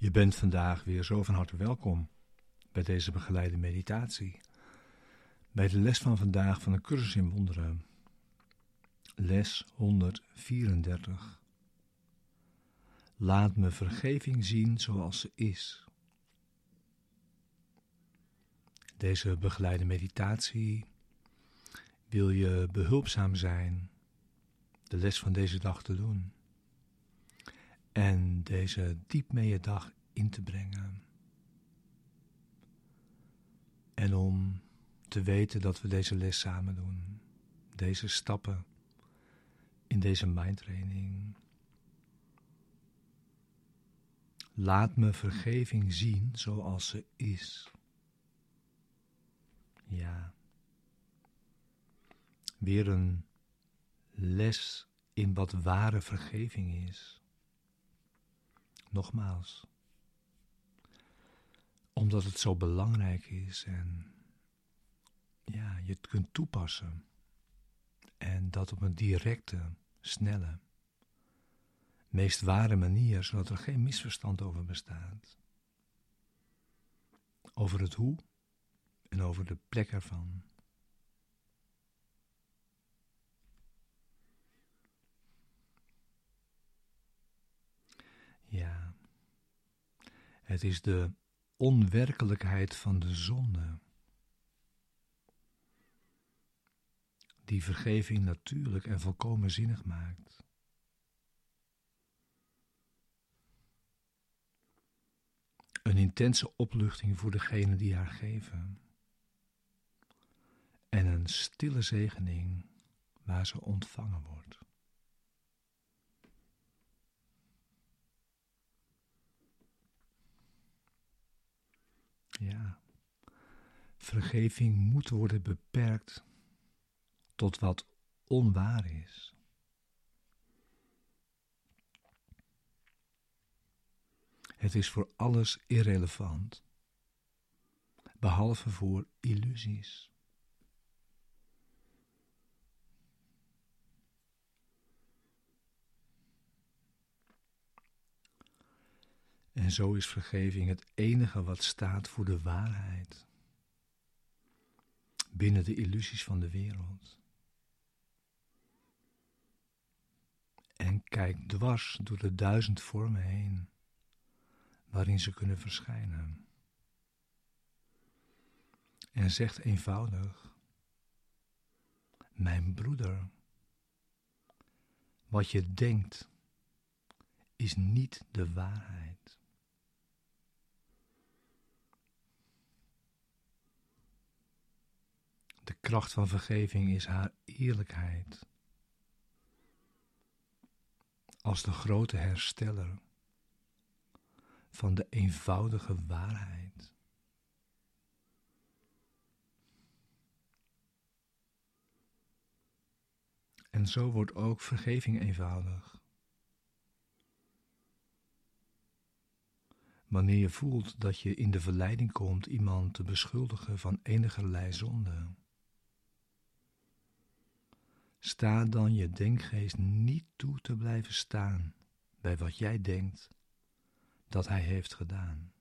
Je bent vandaag weer zo van harte welkom bij deze begeleide meditatie. Bij de les van vandaag van de cursus in wonderen. Les 134. Laat me vergeving zien zoals ze is. Deze begeleide meditatie wil je behulpzaam zijn de les van deze dag te doen en deze diep mee je dag in te brengen. En om te weten dat we deze les samen doen, deze stappen in deze mindtraining. Laat me vergeving zien zoals ze is. Ja. Weer een les in wat ware vergeving is. Nogmaals, omdat het zo belangrijk is en ja, je het kunt toepassen. En dat op een directe, snelle, meest ware manier, zodat er geen misverstand over bestaat. Over het hoe en over de plek ervan. Het is de onwerkelijkheid van de zonde. Die vergeving natuurlijk en volkomen zinnig maakt. Een intense opluchting voor degene die haar geven. En een stille zegening waar ze ontvangen wordt. Ja. Vergeving moet worden beperkt tot wat onwaar is. Het is voor alles irrelevant, behalve voor illusies. En zo is vergeving het enige wat staat voor de waarheid. Binnen de illusies van de wereld. En kijk dwars door de duizend vormen heen waarin ze kunnen verschijnen. En zegt eenvoudig: Mijn broeder, wat je denkt is niet de waarheid. De kracht van vergeving is haar eerlijkheid. Als de grote hersteller van de eenvoudige waarheid. En zo wordt ook vergeving eenvoudig. Wanneer je voelt dat je in de verleiding komt iemand te beschuldigen van enige zonde. Sta dan je denkgeest niet toe te blijven staan bij wat jij denkt dat hij heeft gedaan.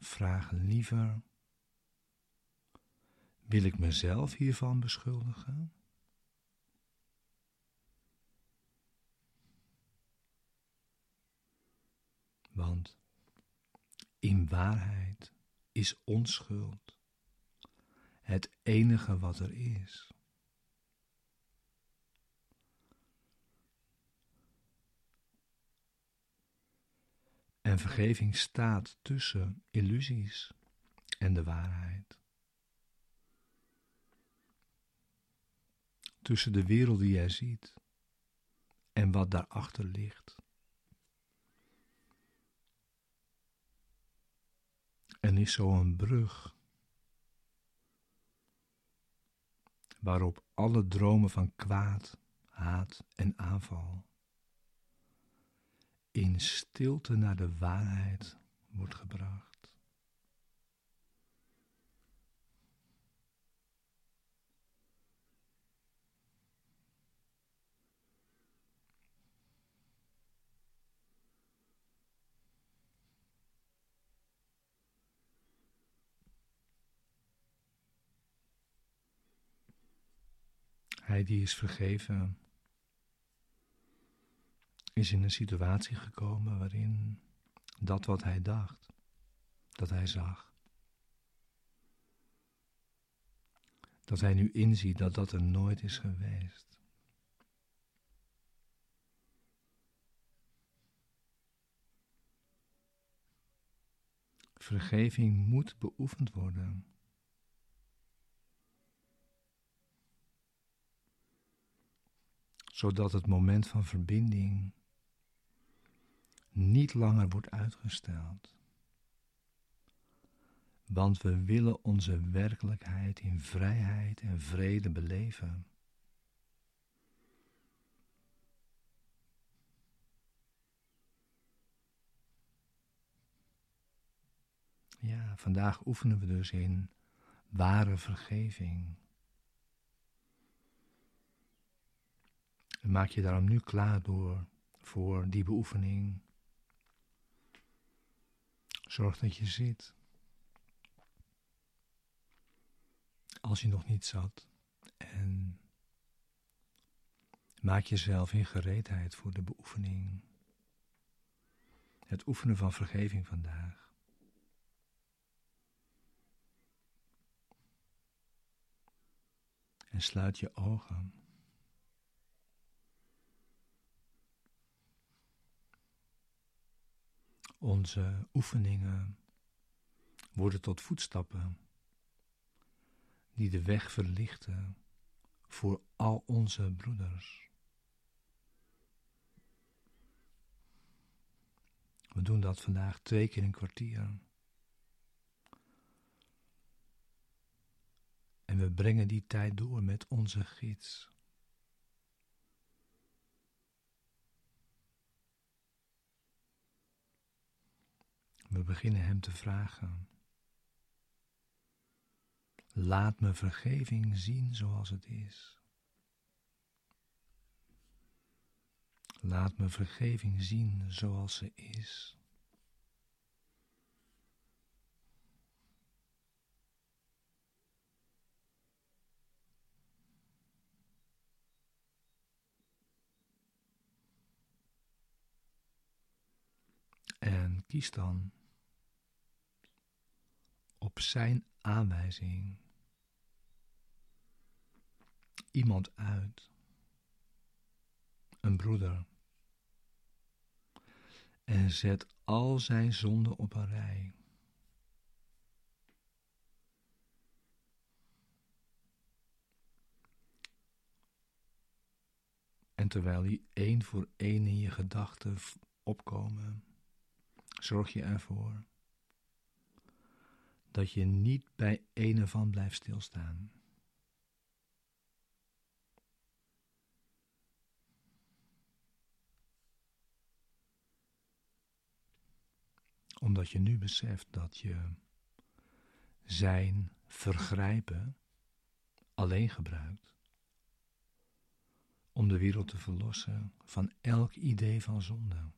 Vraag liever: wil ik mezelf hiervan beschuldigen? Want in waarheid is onschuld het enige wat er is. En vergeving staat tussen illusies en de waarheid. Tussen de wereld die jij ziet en wat daarachter ligt. En is zo een brug waarop alle dromen van kwaad, haat en aanval in stilte naar de waarheid wordt gebracht. Hij die is vergeven, is in een situatie gekomen waarin dat wat hij dacht, dat hij zag, dat hij nu inziet dat dat er nooit is geweest. Vergeving moet beoefend worden. Zodat het moment van verbinding niet langer wordt uitgesteld. Want we willen onze werkelijkheid in vrijheid en vrede beleven. Ja, vandaag oefenen we dus in ware vergeving. Maak je daarom nu klaar door voor die beoefening. Zorg dat je zit. Als je nog niet zat. En maak jezelf in gereedheid voor de beoefening. Het oefenen van vergeving vandaag. En sluit je ogen. Onze oefeningen worden tot voetstappen die de weg verlichten voor al onze broeders. We doen dat vandaag twee keer een kwartier. En we brengen die tijd door met onze gids. We beginnen Hem te vragen. Laat me vergeving zien zoals het is. Laat me vergeving zien zoals ze is. En kies dan op zijn aanwijzing. Iemand uit, een broeder, en zet al zijn zonden op een rij. En terwijl die één voor één in je gedachten opkomen, zorg je ervoor dat je niet bij een van blijft stilstaan. Omdat je nu beseft dat je zijn vergrijpen alleen gebruikt om de wereld te verlossen van elk idee van zonde.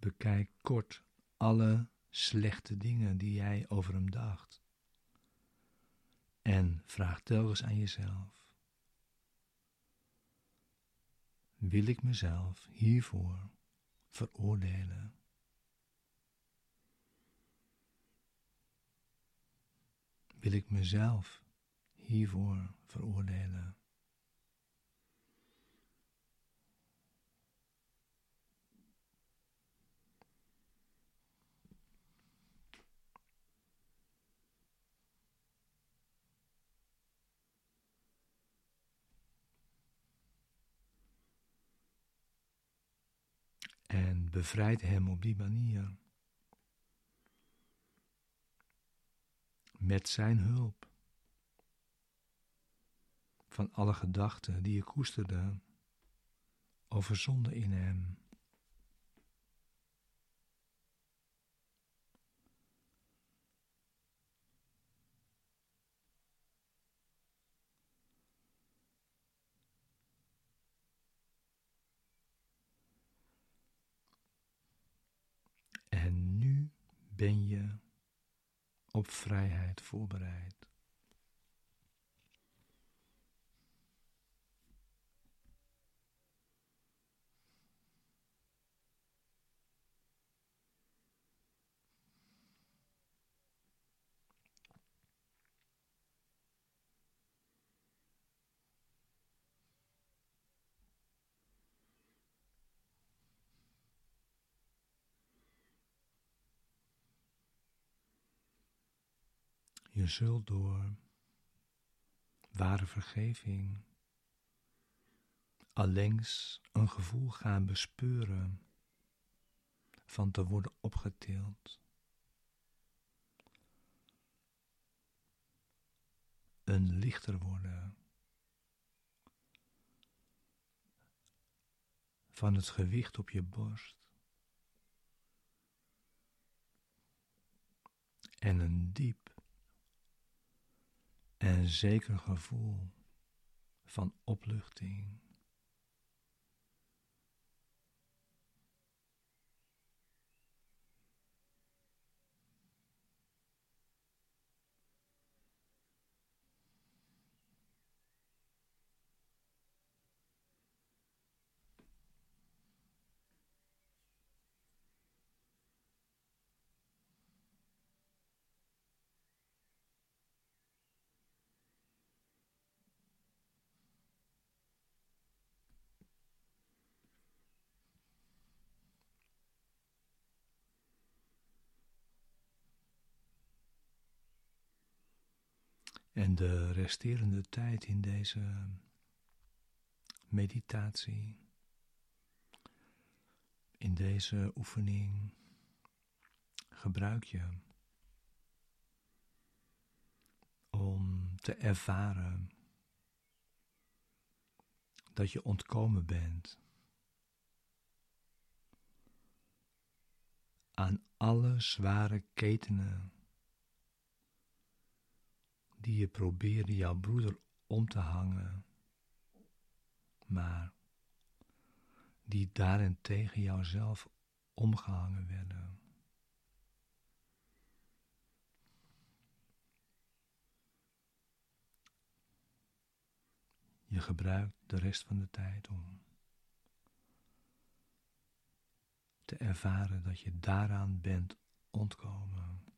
Bekijk kort alle slechte dingen die jij over hem dacht. En vraag telkens aan jezelf: Wil ik mezelf hiervoor veroordelen? Wil ik mezelf hiervoor veroordelen? En bevrijd hem op die manier. Met zijn hulp. van alle gedachten die je koesterde over zonde in hem. En nu ben je op vrijheid voorbereid. Je zult door ware vergeving allengs een gevoel gaan bespeuren van te worden opgetild. Een lichter worden van het gewicht op je borst. En een diep en zeker gevoel van opluchting. En de resterende tijd in deze meditatie, in deze oefening, gebruik je om te ervaren dat je ontkomen bent aan alle zware ketenen die je probeerde jouw broeder om te hangen, maar die daarentegen jouzelf omgehangen werden. Je gebruikt de rest van de tijd om te ervaren dat je daaraan bent ontkomen.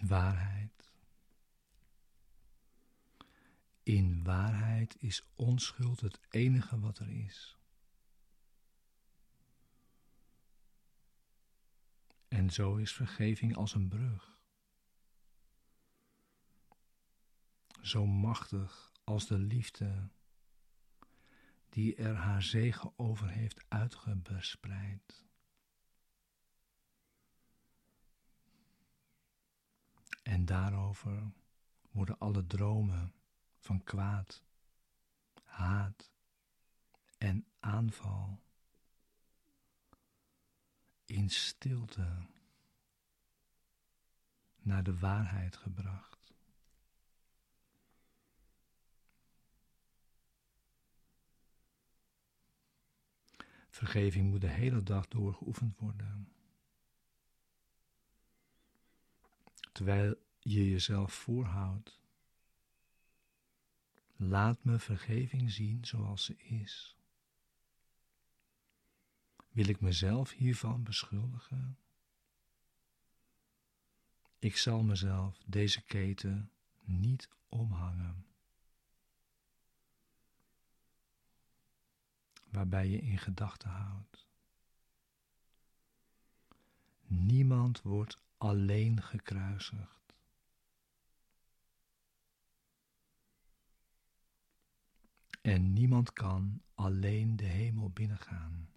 In waarheid. In waarheid is onschuld het enige wat er is. En zo is vergeving als een brug. Zo machtig als de liefde die er haar zegen over heeft uitgebespreid. En daarover worden alle dromen van kwaad, haat en aanval in stilte naar de waarheid gebracht. Vergeving moet de hele dag door geoefend worden. Terwijl je jezelf voorhoudt. Laat me vergeving zien zoals ze is. Wil ik mezelf hiervan beschuldigen? Ik zal mezelf deze keten niet omhangen. Waarbij je in gedachten houdt. Niemand wordt alleen gekruisigd. En niemand kan alleen de hemel binnengaan.